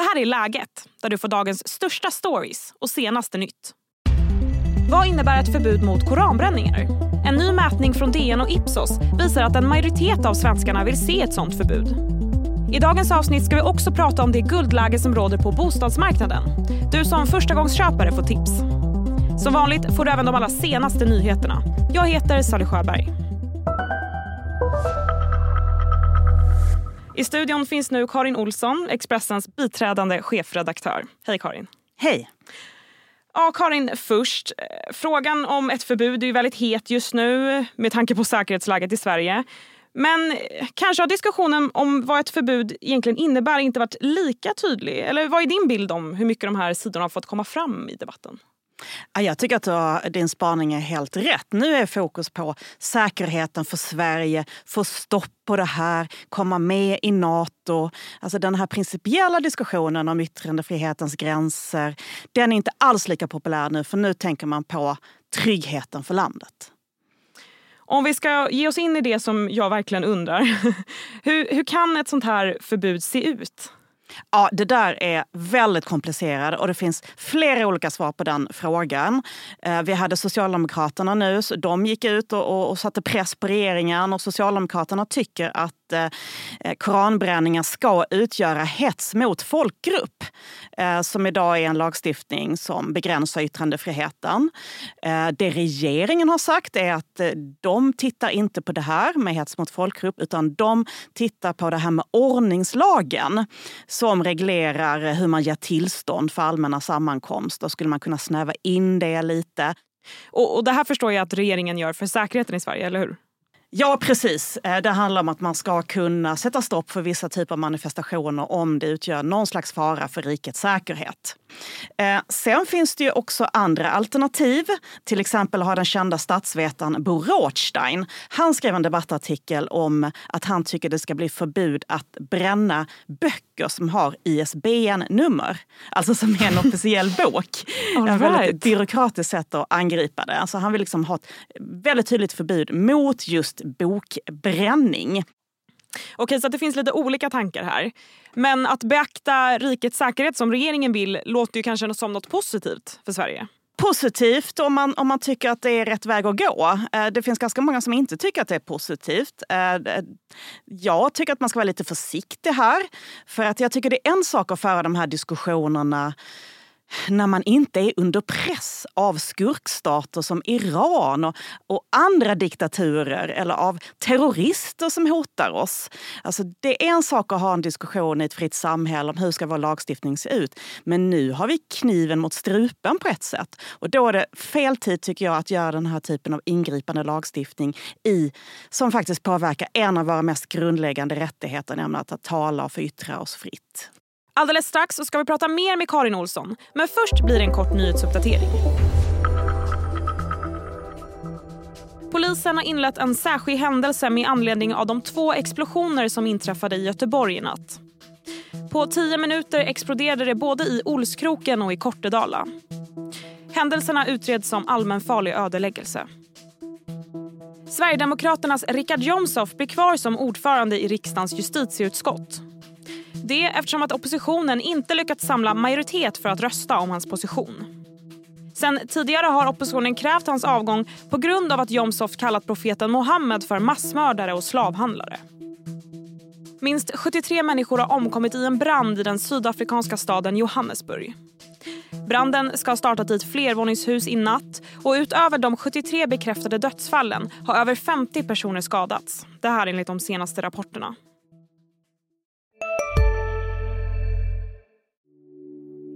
Det här är Läget, där du får dagens största stories och senaste nytt. Vad innebär ett förbud mot koranbränningar? En ny mätning från DN och Ipsos visar att en majoritet av svenskarna vill se ett sånt förbud. I dagens avsnitt ska vi också prata om det guldläge som råder på bostadsmarknaden. Du som förstagångsköpare får tips. Som vanligt får du även de allra senaste nyheterna. Jag heter Sally Sjöberg. I studion finns nu Karin Olsson, Expressens biträdande chefredaktör. Hej Karin. Hej. Ja, Karin, först. Frågan om ett förbud är väldigt het just nu med tanke på säkerhetsläget i Sverige. Men kanske har diskussionen om vad ett förbud egentligen innebär inte varit lika tydlig. Eller vad är din bild om hur mycket de här sidorna har fått komma fram i debatten? Jag tycker att din spaning är helt rätt. Nu är fokus på säkerheten för Sverige, få stopp på det här, komma med i Nato. Alltså den här principiella diskussionen om yttrandefrihetens gränser, den är inte alls lika populär nu för nu tänker man på tryggheten för landet. Om vi ska ge oss in i det som jag verkligen undrar. hur, hur kan ett sånt här förbud se ut? Ja, det där är väldigt komplicerat och det finns flera olika svar på den frågan. Eh, vi hade Socialdemokraterna nu, så de gick ut och, och satte press på regeringen och Socialdemokraterna tycker att eh, eh, koranbränningar ska utgöra hets mot folkgrupp eh, som idag är en lagstiftning som begränsar yttrandefriheten. Eh, det regeringen har sagt är att eh, de tittar inte på det här med hets mot folkgrupp utan de tittar på det här med ordningslagen som reglerar hur man ger tillstånd för allmänna sammankomster. Skulle man kunna snäva in det lite? Och, och det här förstår jag att regeringen gör för säkerheten i Sverige, eller hur? Ja, precis. Eh, det handlar om att man ska kunna sätta stopp för vissa typer av manifestationer om det utgör någon slags fara för rikets säkerhet. Eh, sen finns det ju också andra alternativ. Till exempel har den kända statsvetaren Bo Rothstein, han skrev en debattartikel om att han tycker det ska bli förbud att bränna böcker som har ISBN-nummer. Alltså som är en officiell bok. right. En väldigt byråkratiskt sätt att angripa det. Alltså han vill liksom ha ett väldigt tydligt förbud mot just bokbränning. Okej, så det finns lite olika tankar här. Men att beakta rikets säkerhet som regeringen vill låter ju kanske som något positivt för Sverige. Positivt om man, om man tycker att det är rätt väg att gå. Eh, det finns ganska många som inte tycker att det är positivt. Eh, eh, jag tycker att man ska vara lite försiktig här. För att jag tycker det är en sak att föra de här diskussionerna när man inte är under press av skurkstater som Iran och, och, andra diktaturer eller av terrorister som hotar oss. Alltså, det är en sak att ha en diskussion i ett fritt samhälle om hur ska vår lagstiftning se ut. Men nu har vi kniven mot strupen på ett sätt. Och då är det fel tid tycker jag att göra den här typen av ingripande lagstiftning i, som faktiskt påverkar en av våra mest grundläggande rättigheter, nämligen att tala och få yttra oss fritt. Alldeles strax så ska vi prata mer med Karin Olsson. Men först blir det en kort nyhetsuppdatering. Polisen har inlett en särskild händelse med anledning av de två explosioner som inträffade i Göteborg i natt. På tio minuter exploderade det både i Olskroken och i Kortedala. Händelserna utreds som allmänfarlig ödeläggelse. Sverigedemokraternas Richard Jomshof blir kvar som ordförande i riksdagens justitieutskott. Det eftersom att oppositionen inte lyckats samla majoritet för att rösta om hans position. Sen tidigare har oppositionen krävt hans avgång på grund av att Jomshof kallat profeten Mohammed för massmördare och slavhandlare. Minst 73 människor har omkommit i en brand i den sydafrikanska staden Johannesburg. Branden ska ha startat i ett flervåningshus i natt och utöver de 73 bekräftade dödsfallen har över 50 personer skadats. Det här enligt de senaste rapporterna.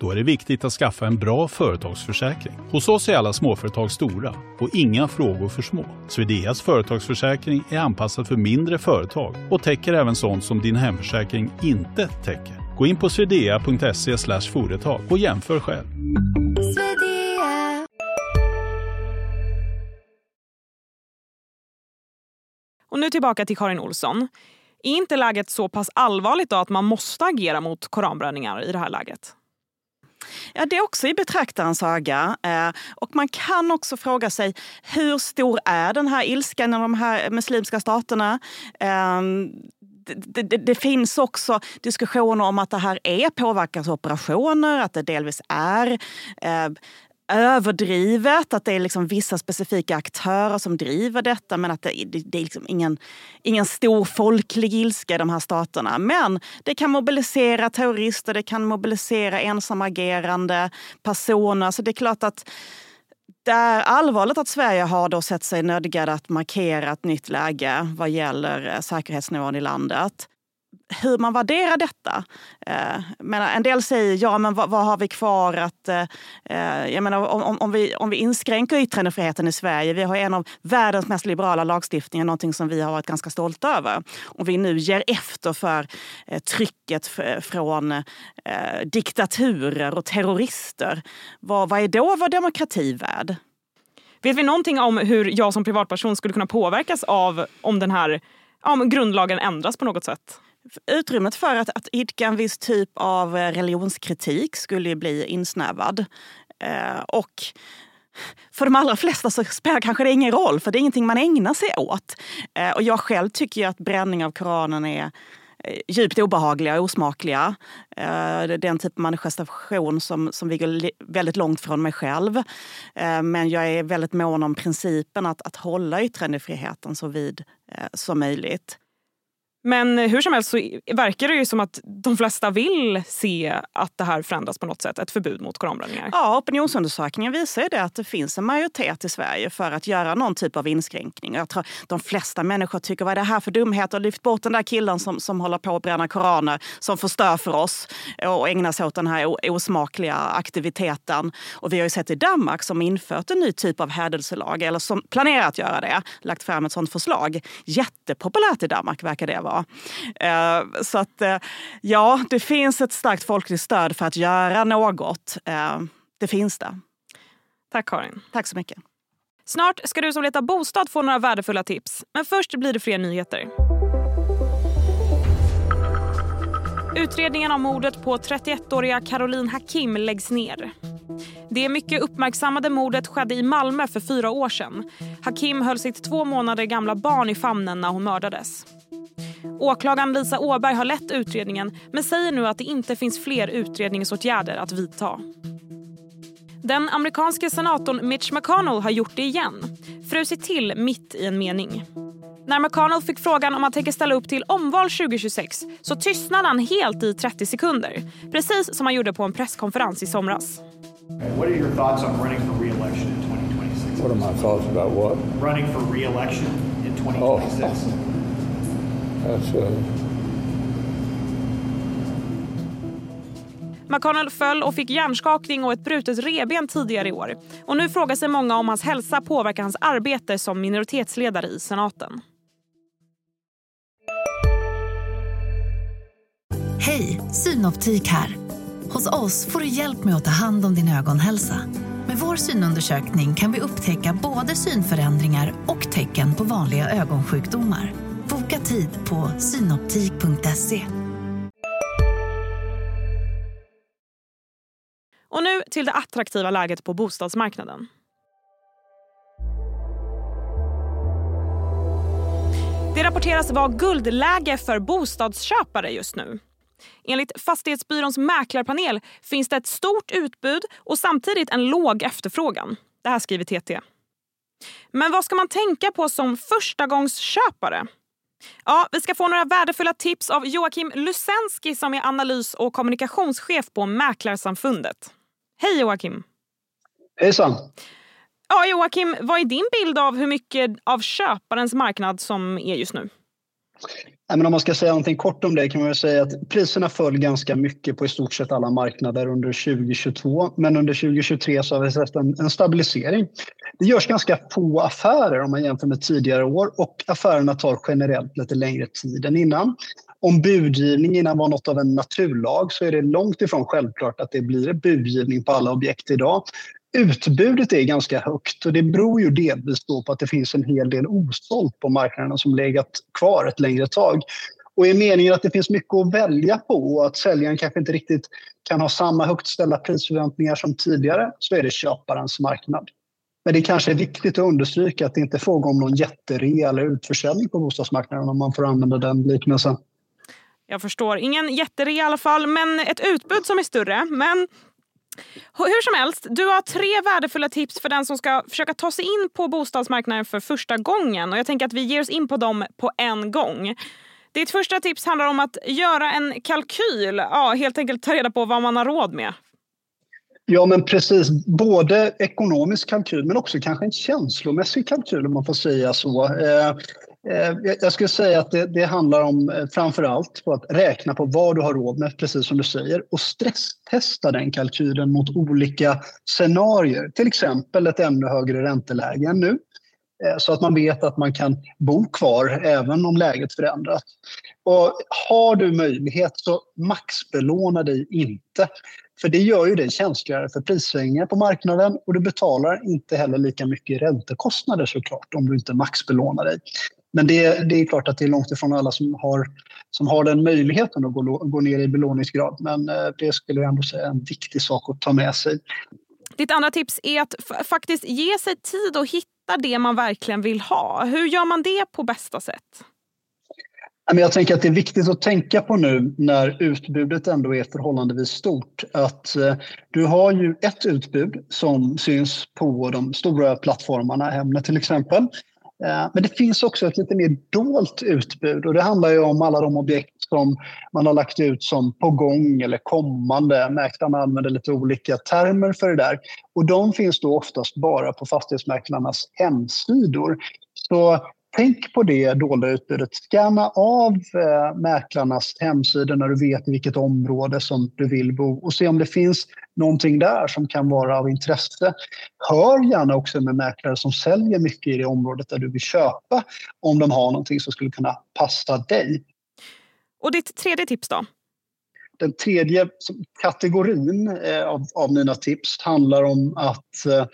Då är det viktigt att skaffa en bra företagsförsäkring. Hos oss är alla småföretag stora och inga frågor för små. Swedeas företagsförsäkring är anpassad för mindre företag och täcker även sånt som din hemförsäkring inte täcker. Gå in på swedea.se företag och jämför själv. Och nu tillbaka till Karin Olsson. Är inte läget så pass allvarligt då att man måste agera mot koranbränningar i det här läget? Ja, det är också i betraktarens öga. Eh, och man kan också fråga sig hur stor är den här ilskan i de här muslimska staterna? Ehm, det, det, det, finns också diskussioner om att det här är påverkansoperationer, att det delvis är eh, överdrivet, att det är liksom vissa specifika aktörer som driver detta men att det, det, det är liksom ingen, ingen stor folklig ilska i de här staterna. Men det kan mobilisera terrorister, det kan mobilisera ensamagerande personer. Så det är klart att det är allvarligt att Sverige har då sett sig nödgad att markera ett nytt läge vad gäller eh, säkerhetsnivån i landet hur man värderar detta. Eh, menar, en del säger, ja men vad, vad har vi kvar att... Eh, jag menar, om, om, vi, om vi inskränker yttrandefriheten i Sverige, vi har en av världens mest liberala lagstiftningar, någonting som vi har varit ganska stolta över. Om vi nu ger efter för eh, trycket från eh, diktaturer och terrorister, vad, vad är då vår demokrati värd? Vet vi någonting om hur jag som privatperson skulle kunna påverkas av om den här om grundlagen ändras på något sätt? Utrymmet för att, att idka en viss typ av eh, religionskritik skulle bli insnävad. Eh, och för de allra flesta så spelar kanske det ingen roll, för det är ingenting man ägnar sig åt. Eh, och jag själv tycker att bränning av Koranen är eh, djupt obehagliga och osmakliga. Eh, det är den typ av manifestation som, som ligger väldigt långt från mig själv. Eh, men jag är väldigt mån om principen att, att hålla yttrandefriheten så vid eh, som möjligt. Men eh, hur som helst så verkar det ju som att de flesta vill se att det här förändras på något sätt. Ett förbud mot koranbränningar. Ja, opinionsundersökningen visar ju det att det finns en majoritet i Sverige för att göra någon typ av inskränkning. Jag tror de flesta människor tycker vad är det här för dumheter? Lyft bort den där killen som, som håller på att bränna koraner, som förstör för oss och ägnar sig åt den här osmakliga aktiviteten. Och vi har ju sett i Danmark som infört en ny typ av hädelselag, eller som planerar att göra det, lagt fram ett sådant förslag. Jättepopulärt i Danmark verkar det vara. Eh, så att eh, ja, det finns ett starkt folkligt stöd för att göra något. Eh, det finns det. Tack Karin. Tack så mycket. Snart ska du som letar bostad få några värdefulla tips. Men först blir det fler nyheter. Utredningen om mordet på 31-åriga Caroline Hakim läggs ner. Det mycket uppmärksammade mordet skedde i Malmö för fyra år sedan. Hakim höll sitt två månader gamla barn i famnen när hon mördades. Åklagaren Lisa Åberg har lett utredningen men säger nu att det inte finns fler utredningsåtgärder att vidta. Den amerikanske senatorn Mitch McConnell har gjort det igen. Frusit till mitt i en mening. När McConnell fick frågan om han tänker ställa upp till omval 2026 så tystnade han helt i 30 sekunder. Precis som han gjorde på en presskonferens i somras. What are your thoughts on running for re-election in 2026? What are my thoughts about what? Running for re-election in 2026. Oh. Alltså. McConnell föll och fick hjärnskakning och ett brutet reben tidigare i år. Och nu frågar sig många om hans hälsa påverkar hans arbete som minoritetsledare i senaten. Hej, Synoptik här. Hos oss får du hjälp med att ta hand om din ögonhälsa. Med vår synundersökning kan vi upptäcka både synförändringar och tecken på vanliga ögonsjukdomar. Boka tid på synoptik.se. Och nu till det attraktiva läget på bostadsmarknaden. Det rapporteras vara guldläge för bostadsköpare just nu. Enligt Fastighetsbyråns mäklarpanel finns det ett stort utbud och samtidigt en låg efterfrågan. Det här skriver TT. Men vad ska man tänka på som förstagångsköpare? Ja, vi ska få några värdefulla tips av Joakim Lusenski som är analys och kommunikationschef på Mäklarsamfundet. Hej Joakim! Hejsan! Ja, Joakim, vad är din bild av hur mycket av köparens marknad som är just nu? Men om man ska säga någonting kort om det kan man säga att priserna föll ganska mycket på i stort sett alla marknader under 2022. Men under 2023 så har vi sett en, en stabilisering. Det görs ganska få affärer om man jämför med tidigare år och affärerna tar generellt lite längre tid än innan. Om budgivning innan var något av en naturlag så är det långt ifrån självklart att det blir budgivning på alla objekt idag. Utbudet är ganska högt och det beror ju delvis på att det finns en hel del osålt på marknaden som legat kvar ett längre tag. Och är meningen att det finns mycket att välja på och att säljaren kanske inte riktigt kan ha samma högt ställda prisförväntningar som tidigare så är det köparens marknad. Men det kanske är viktigt att understryka att det inte är fråga om någon jätterea eller utförsäljning på bostadsmarknaden om man får använda den liknelsen. Jag förstår. Ingen jätterea i alla fall, men ett utbud som är större. Men hur som helst, du har tre värdefulla tips för den som ska försöka ta sig in på bostadsmarknaden för första gången. Och Jag tänker att vi ger oss in på dem på en gång. Ditt första tips handlar om att göra en kalkyl. Ja, helt enkelt ta reda på vad man har råd med. Ja, men precis. Både ekonomisk kalkyl men också kanske en känslomässig kalkyl om man får säga så. Eh, Eh, jag skulle säga att det, det handlar om eh, framför allt på att räkna på vad du har råd med, precis som du säger, och stresstesta den kalkylen mot olika scenarier. Till exempel ett ännu högre ränteläge än nu. Eh, så att man vet att man kan bo kvar även om läget förändras. Och har du möjlighet så maxbelåna dig inte. För det gör ju dig känsligare för prissvängningar på marknaden och du betalar inte heller lika mycket räntekostnader såklart om du inte maxbelånar dig. Men det, det är klart att det är långt ifrån alla som har, som har den möjligheten att gå, gå ner i belåningsgrad. Men eh, det skulle jag ändå säga är en viktig sak att ta med sig. Ditt andra tips är att faktiskt ge sig tid att hitta det man verkligen vill ha. Hur gör man det på bästa sätt? Jag tänker att det är viktigt att tänka på nu när utbudet ändå är förhållandevis stort att eh, du har ju ett utbud som syns på de stora plattformarna, Hemnet till exempel. Eh, men det finns också ett lite mer dolt utbud och det handlar ju om alla de objekt som man har lagt ut som på gång eller kommande. Mäklarna använder lite olika termer för det där. Och de finns då oftast bara på fastighetsmäklarnas hemsidor. Så Tänk på det dolda utbudet. Scanna av eh, mäklarnas hemsidor när du vet i vilket område som du vill bo och se om det finns någonting där som kan vara av intresse. Hör gärna också med mäklare som säljer mycket i det området där du vill köpa om de har någonting som skulle kunna passa dig. Och ditt tredje tips då? Den tredje kategorin eh, av, av mina tips handlar om att eh,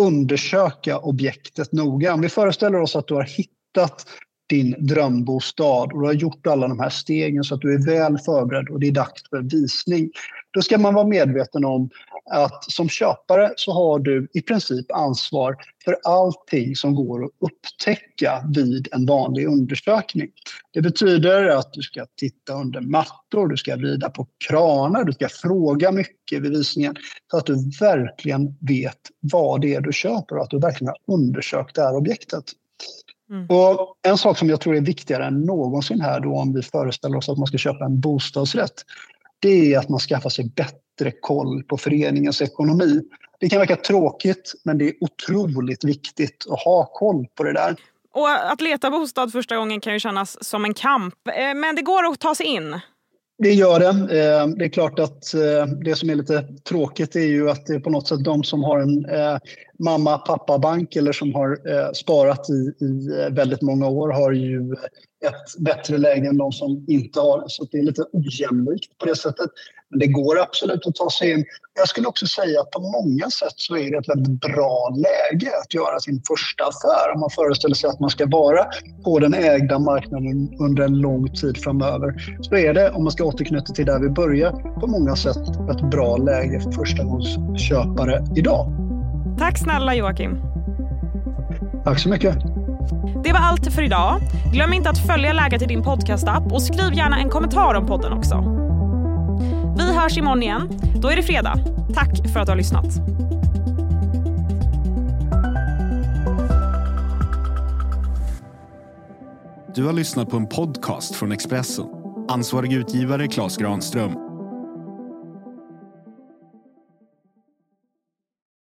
undersöka objektet noga. Om vi föreställer oss att du har hittat hittat din drömbostad och du har gjort alla de här stegen så att du är väl förberedd och det är dags för visning. Då ska man vara medveten om att som köpare så har du i princip ansvar för allting som går att upptäcka vid en vanlig undersökning. Det betyder att du ska titta under mattor, du ska vrida på kranar, du ska fråga mycket vid visningen så att du verkligen vet vad det är du köper och att du verkligen har undersökt det här objektet. Mm. Och en sak som jag tror är viktigare än någonsin här då om vi föreställer oss att man ska köpa en bostadsrätt. Det är att man skaffar sig bättre koll på föreningens ekonomi. Det kan verka tråkigt men det är otroligt viktigt att ha koll på det där. Och att leta bostad första gången kan ju kännas som en kamp. Eh, men det går att ta sig in. Det gör det. Eh, det är klart att eh, det som är lite tråkigt är ju att det är på något sätt de som har en mamma pappa bank eller som har eh, sparat i, i eh, väldigt många år har ju ett bättre läge än de som inte har. Så det är lite ojämlikt på det sättet. Men det går absolut att ta sig in. Jag skulle också säga att på många sätt så är det ett väldigt bra läge att göra sin första affär. Om man föreställer sig att man ska vara på den ägda marknaden under en lång tid framöver. Så är det, om man ska återknyta till där vi börjar, på många sätt ett bra läge för förstagångsköpare idag. Tack snälla Joakim. Tack så mycket. Det var allt för idag. Glöm inte att följa läget i din podcastapp och skriv gärna en kommentar om podden också. Vi hörs imorgon igen. Då är det fredag. Tack för att du har lyssnat. Du har lyssnat på en podcast från Expressen. Ansvarig utgivare Klas Granström